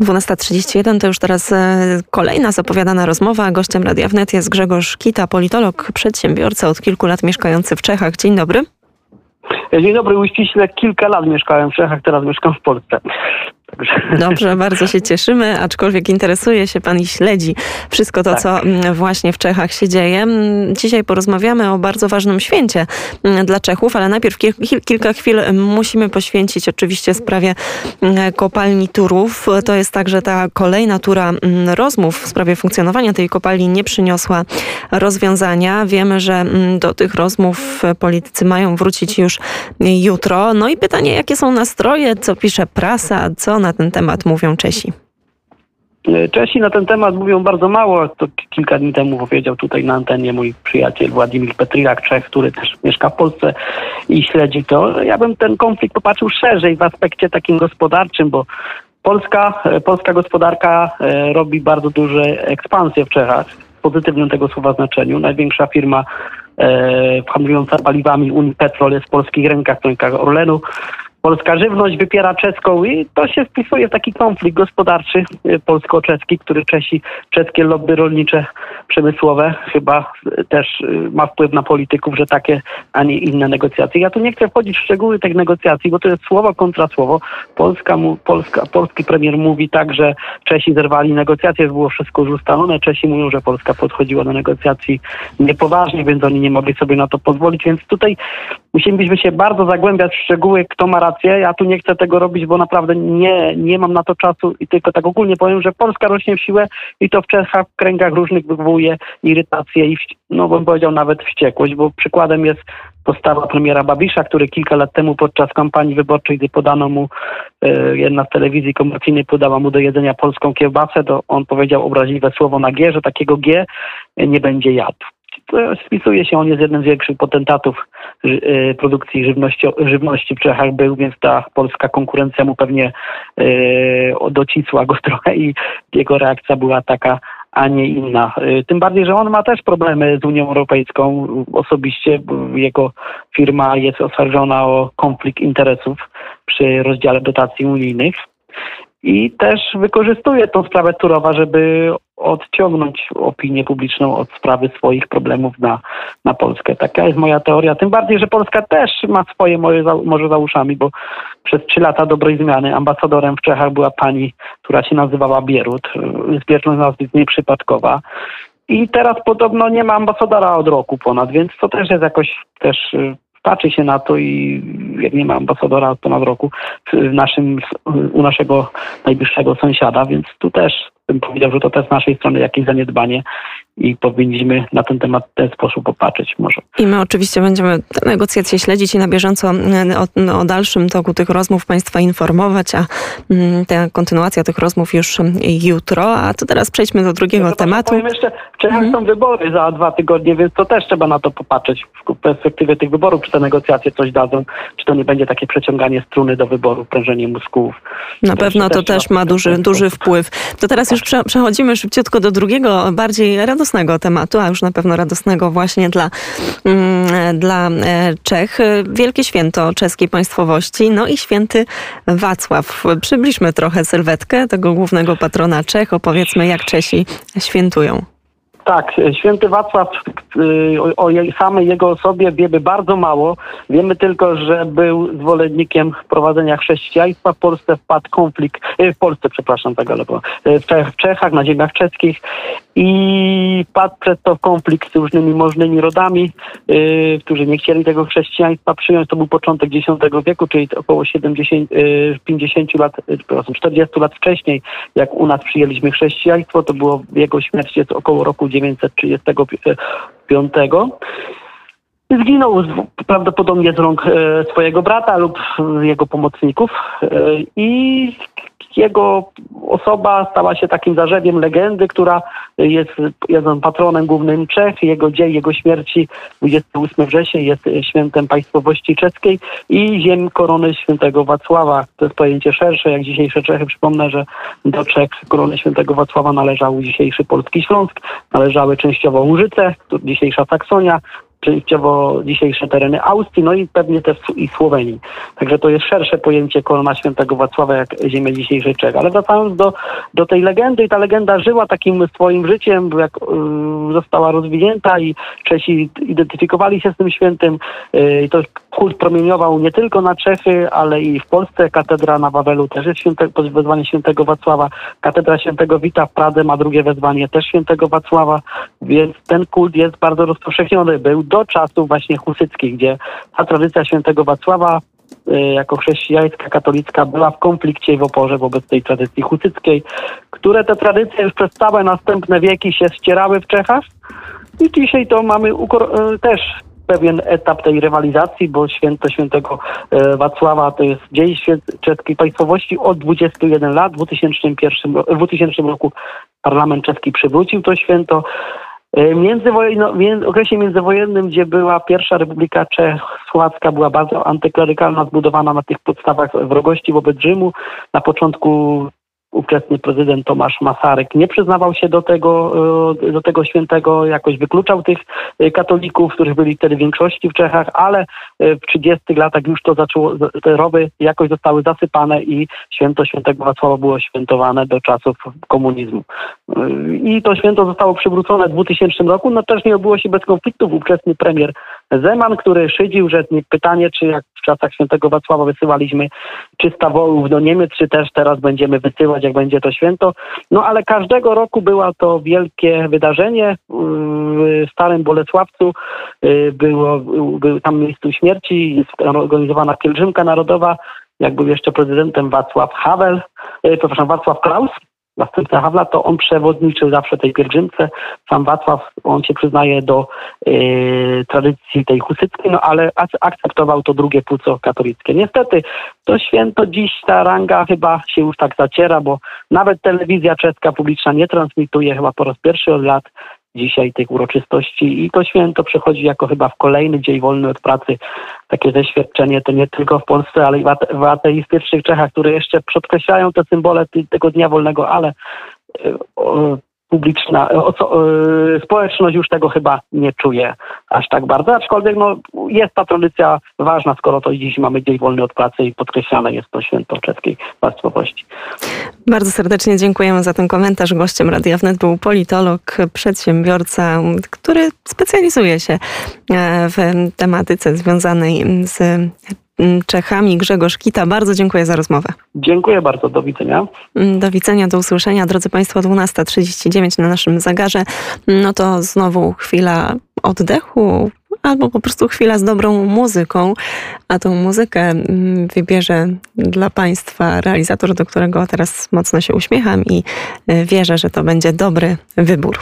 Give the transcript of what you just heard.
12.31 to już teraz e, kolejna zapowiadana rozmowa. Gościem Radia Wnet jest Grzegorz Kita, politolog, przedsiębiorca od kilku lat mieszkający w Czechach. Dzień dobry. Dzień dobry, uściśle kilka lat mieszkałem w Czechach, teraz mieszkam w Polsce. Dobrze, bardzo się cieszymy, aczkolwiek interesuje się Pan i śledzi wszystko to, tak. co mm, właśnie w Czechach się dzieje. Mm, dzisiaj porozmawiamy o bardzo ważnym święcie mm, dla Czechów, ale najpierw kilka chwil musimy poświęcić oczywiście sprawie kopalni Turów. To jest tak, że ta kolejna tura rozmów w sprawie funkcjonowania tej kopalni nie przyniosła rozwiązania. Wiemy, że do tych rozmów politycy mają wrócić już jutro. No i pytanie, jakie są nastroje, co pisze prasa, co na ten temat mówią Czesi? E, Czesi na ten temat mówią bardzo mało. To kilka dni temu powiedział tutaj na antenie mój przyjaciel Władimir Petrilak, Czech, który też mieszka w Polsce i śledzi to. Ja bym ten konflikt popatrzył szerzej w aspekcie takim gospodarczym, bo Polska, e, polska gospodarka e, robi bardzo duże ekspansje w Czechach w pozytywnym tego słowa znaczeniu. Największa firma handlująca paliwami Unipetrol jest w polskich rękach, w rękach Orlenu polska żywność wypiera czeską i to się wpisuje w taki konflikt gospodarczy y, polsko-czeski, który Czesi, czeskie lobby rolnicze, przemysłowe chyba też y, ma wpływ na polityków, że takie, a nie inne negocjacje. Ja tu nie chcę wchodzić w szczegóły tych negocjacji, bo to jest słowo kontra słowo. Polska, Polska, polski premier mówi tak, że Czesi zerwali negocjacje, było wszystko już ustalone. Czesi mówią, że Polska podchodziła do negocjacji niepoważnie, więc oni nie mogli sobie na to pozwolić, więc tutaj musielibyśmy się bardzo zagłębiać w szczegóły, kto ma rację. Ja tu nie chcę tego robić, bo naprawdę nie, nie mam na to czasu i tylko tak ogólnie powiem, że Polska rośnie w siłę i to w Czechach w kręgach różnych wywołuje irytację i, no bym powiedział, nawet wściekłość, bo przykładem jest postawa premiera Babisza, który kilka lat temu podczas kampanii wyborczej, gdy podano mu, e, jedna z telewizji komercyjnej podała mu do jedzenia polską kiełbasę, to on powiedział obraźliwe słowo na G, że takiego G nie będzie jadł spisuje się, on jest jednym z większych potentatów y, produkcji żywności, żywności w Czechach był, więc ta polska konkurencja mu pewnie y, docisła go trochę i jego reakcja była taka, a nie inna. Y, tym bardziej, że on ma też problemy z Unią Europejską osobiście. Jego firma jest oskarżona o konflikt interesów przy rozdziale dotacji unijnych i też wykorzystuje tą sprawę Turowa, żeby odciągnąć opinię publiczną od sprawy swoich problemów na, na Polskę. Taka jest moja teoria. Tym bardziej, że Polska też ma swoje moje, może za uszami, bo przez trzy lata dobrej zmiany ambasadorem w Czechach była pani, która się nazywała Bierut. Zbieżność nazwy jest nieprzypadkowa. I teraz podobno nie ma ambasadora od roku ponad, więc to też jest jakoś też y, patrzy się na to i jak nie ma ambasadora od ponad roku w naszym, u naszego najbliższego sąsiada, więc tu też bym powiedział, że to też z naszej strony jakieś zaniedbanie i powinniśmy na ten temat w ten sposób popatrzeć może. I my oczywiście będziemy te negocjacje śledzić i na bieżąco mm, o, o dalszym toku tych rozmów Państwa informować, a mm, ta kontynuacja tych rozmów już jutro. A to teraz przejdźmy do drugiego ja tematu. Powiem jeszcze, w Czechach mhm. są wybory za dwa tygodnie, więc to też trzeba na to popatrzeć w perspektywie tych wyborów, czy te negocjacje coś dadzą, czy to nie będzie takie przeciąganie struny do wyboru, prężenie mózgów. Na to pewno to też ma duży, duży wpływ. To teraz już przechodzimy szybciutko do drugiego, bardziej radosnego tematu, a już na pewno radosnego właśnie dla, mm, dla e, Czech. Wielkie święto czeskiej państwowości, no i święty Wacław. Przybliżmy trochę sylwetkę tego głównego patrona Czech. Opowiedzmy, jak Czesi świętują. Tak, święty Wacław, o, o samej jego osobie wiemy bardzo mało. Wiemy tylko, że był zwolennikiem prowadzenia chrześcijaństwa. W Polsce wpadł konflikt, y, w Polsce, przepraszam, tak, ale y, w, w Czechach, na ziemiach czeskich i padł przez to konflikt z różnymi możnymi rodami, którzy nie chcieli tego chrześcijaństwa przyjąć. To był początek X wieku, czyli około 70, 50 lat, przepraszam, 40 lat wcześniej, jak u nas przyjęliśmy chrześcijaństwo, to było jego śmierć jest około roku 1935. Zginął prawdopodobnie z rąk e, swojego brata lub jego pomocników e, i jego osoba stała się takim zarzewiem legendy, która jest, jest patronem głównym Czech. Jego dzień, jego śmierci 28 września jest świętem państwowości czeskiej i ziem korony świętego Wacława. To jest pojęcie szersze, jak dzisiejsze Czechy. Przypomnę, że do Czech korony świętego Wacława należał dzisiejszy Polski Śląsk, należały częściowo Łużyce, dzisiejsza Saksonia, częściowo dzisiejsze tereny Austrii, no i pewnie też i Słowenii. Także to jest szersze pojęcie korona świętego Wacława jak ziemia dzisiejszej Czech. Ale wracając do, do tej legendy, i ta legenda żyła takim swoim życiem, jak y, została rozwinięta i Czesi identyfikowali się z tym świętym. Y, to kult promieniował nie tylko na Czechy, ale i w Polsce. Katedra na Wawelu też jest święte, wezwanie świętego Wacława. Katedra świętego Wita w Pradze ma drugie wezwanie też świętego Wacława, więc ten kult jest bardzo rozpowszechniony. Był do czasów właśnie husyckich, gdzie ta tradycja świętego Wacława y, jako chrześcijańska, katolicka była w konflikcie i w oporze wobec tej tradycji husyckiej, które te tradycje już przez całe następne wieki się ścierały w Czechach. I dzisiaj to mamy y, też pewien etap tej rywalizacji, bo święto świętego y, Wacława to jest dzień czeskiej państwowości od 21 lat. W 2001, w 2000 roku parlament czeski przywrócił to święto. E, międzywojenno, w okresie międzywojennym, gdzie była pierwsza Republika Czechosłowacka, była bardzo antyklerykalna, zbudowana na tych podstawach wrogości wobec Rzymu. Na początku ówczesny prezydent Tomasz Masarek nie przyznawał się do tego, e, do tego świętego, jakoś wykluczał tych e, katolików, których byli wtedy w większości w Czechach, ale e, w 30 latach już to zaczęło, te rowy jakoś zostały zasypane i święto świętego Wacława było świętowane do czasów komunizmu. I to święto zostało przywrócone w 2000 roku, no też nie obyło się bez konfliktów. Ówczesny premier Zeman, który szydził, że pytanie, czy jak w czasach świętego Wacława wysyłaliśmy 300 wołów do Niemiec, czy też teraz będziemy wysyłać, jak będzie to święto. No ale każdego roku była to wielkie wydarzenie. W Starym Bolesławcu y, było, był tam miejscu śmierci, organizowana pielgrzymka narodowa, jak był jeszcze prezydentem Wacław Havel, y, przepraszam, Wacław Klaus, następca Hawla, to on przewodniczył zawsze tej pielgrzymce. Sam Wacław, on się przyznaje do e, tradycji tej husyckiej, no ale akceptował to drugie płuco katolickie. Niestety to święto dziś ta ranga chyba się już tak zaciera, bo nawet telewizja czeska publiczna nie transmituje chyba po raz pierwszy od lat dzisiaj tych uroczystości i to święto przechodzi jako chyba w kolejny dzień wolny od pracy. Takie doświadczenie to nie tylko w Polsce, ale i w ateistycznych Czechach, które jeszcze podkreślają te symbole tego dnia wolnego, ale e, publiczna, co, yy, społeczność już tego chyba nie czuje aż tak bardzo, aczkolwiek no, jest ta tradycja ważna, skoro to dziś mamy dzień wolny od pracy i podkreślane jest to święto czeskiej państwowości. Bardzo serdecznie dziękujemy za ten komentarz. Gościem Radia Wnet był politolog, przedsiębiorca, który specjalizuje się e, w tematyce związanej z Czechami. Grzegorz Kita, bardzo dziękuję za rozmowę. Dziękuję bardzo, do widzenia. Mm, do widzenia, do usłyszenia. Drodzy Państwo, 12.39 na naszym zegarze. No to znowu chwila oddechu, albo po prostu chwila z dobrą muzyką, a tą muzykę mm, wybierze dla Państwa realizator, do którego teraz mocno się uśmiecham i y, wierzę, że to będzie dobry wybór.